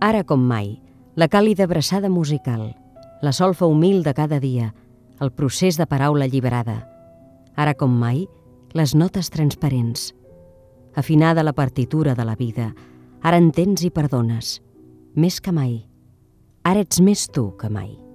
Ara com mai, la càlida abraçada musical, la solfa humil de cada dia, el procés de paraula alliberada. Ara com mai, les notes transparents. Afinada la partitura de la vida, ara entens i perdones. Més que mai. Ara ets més tu que mai.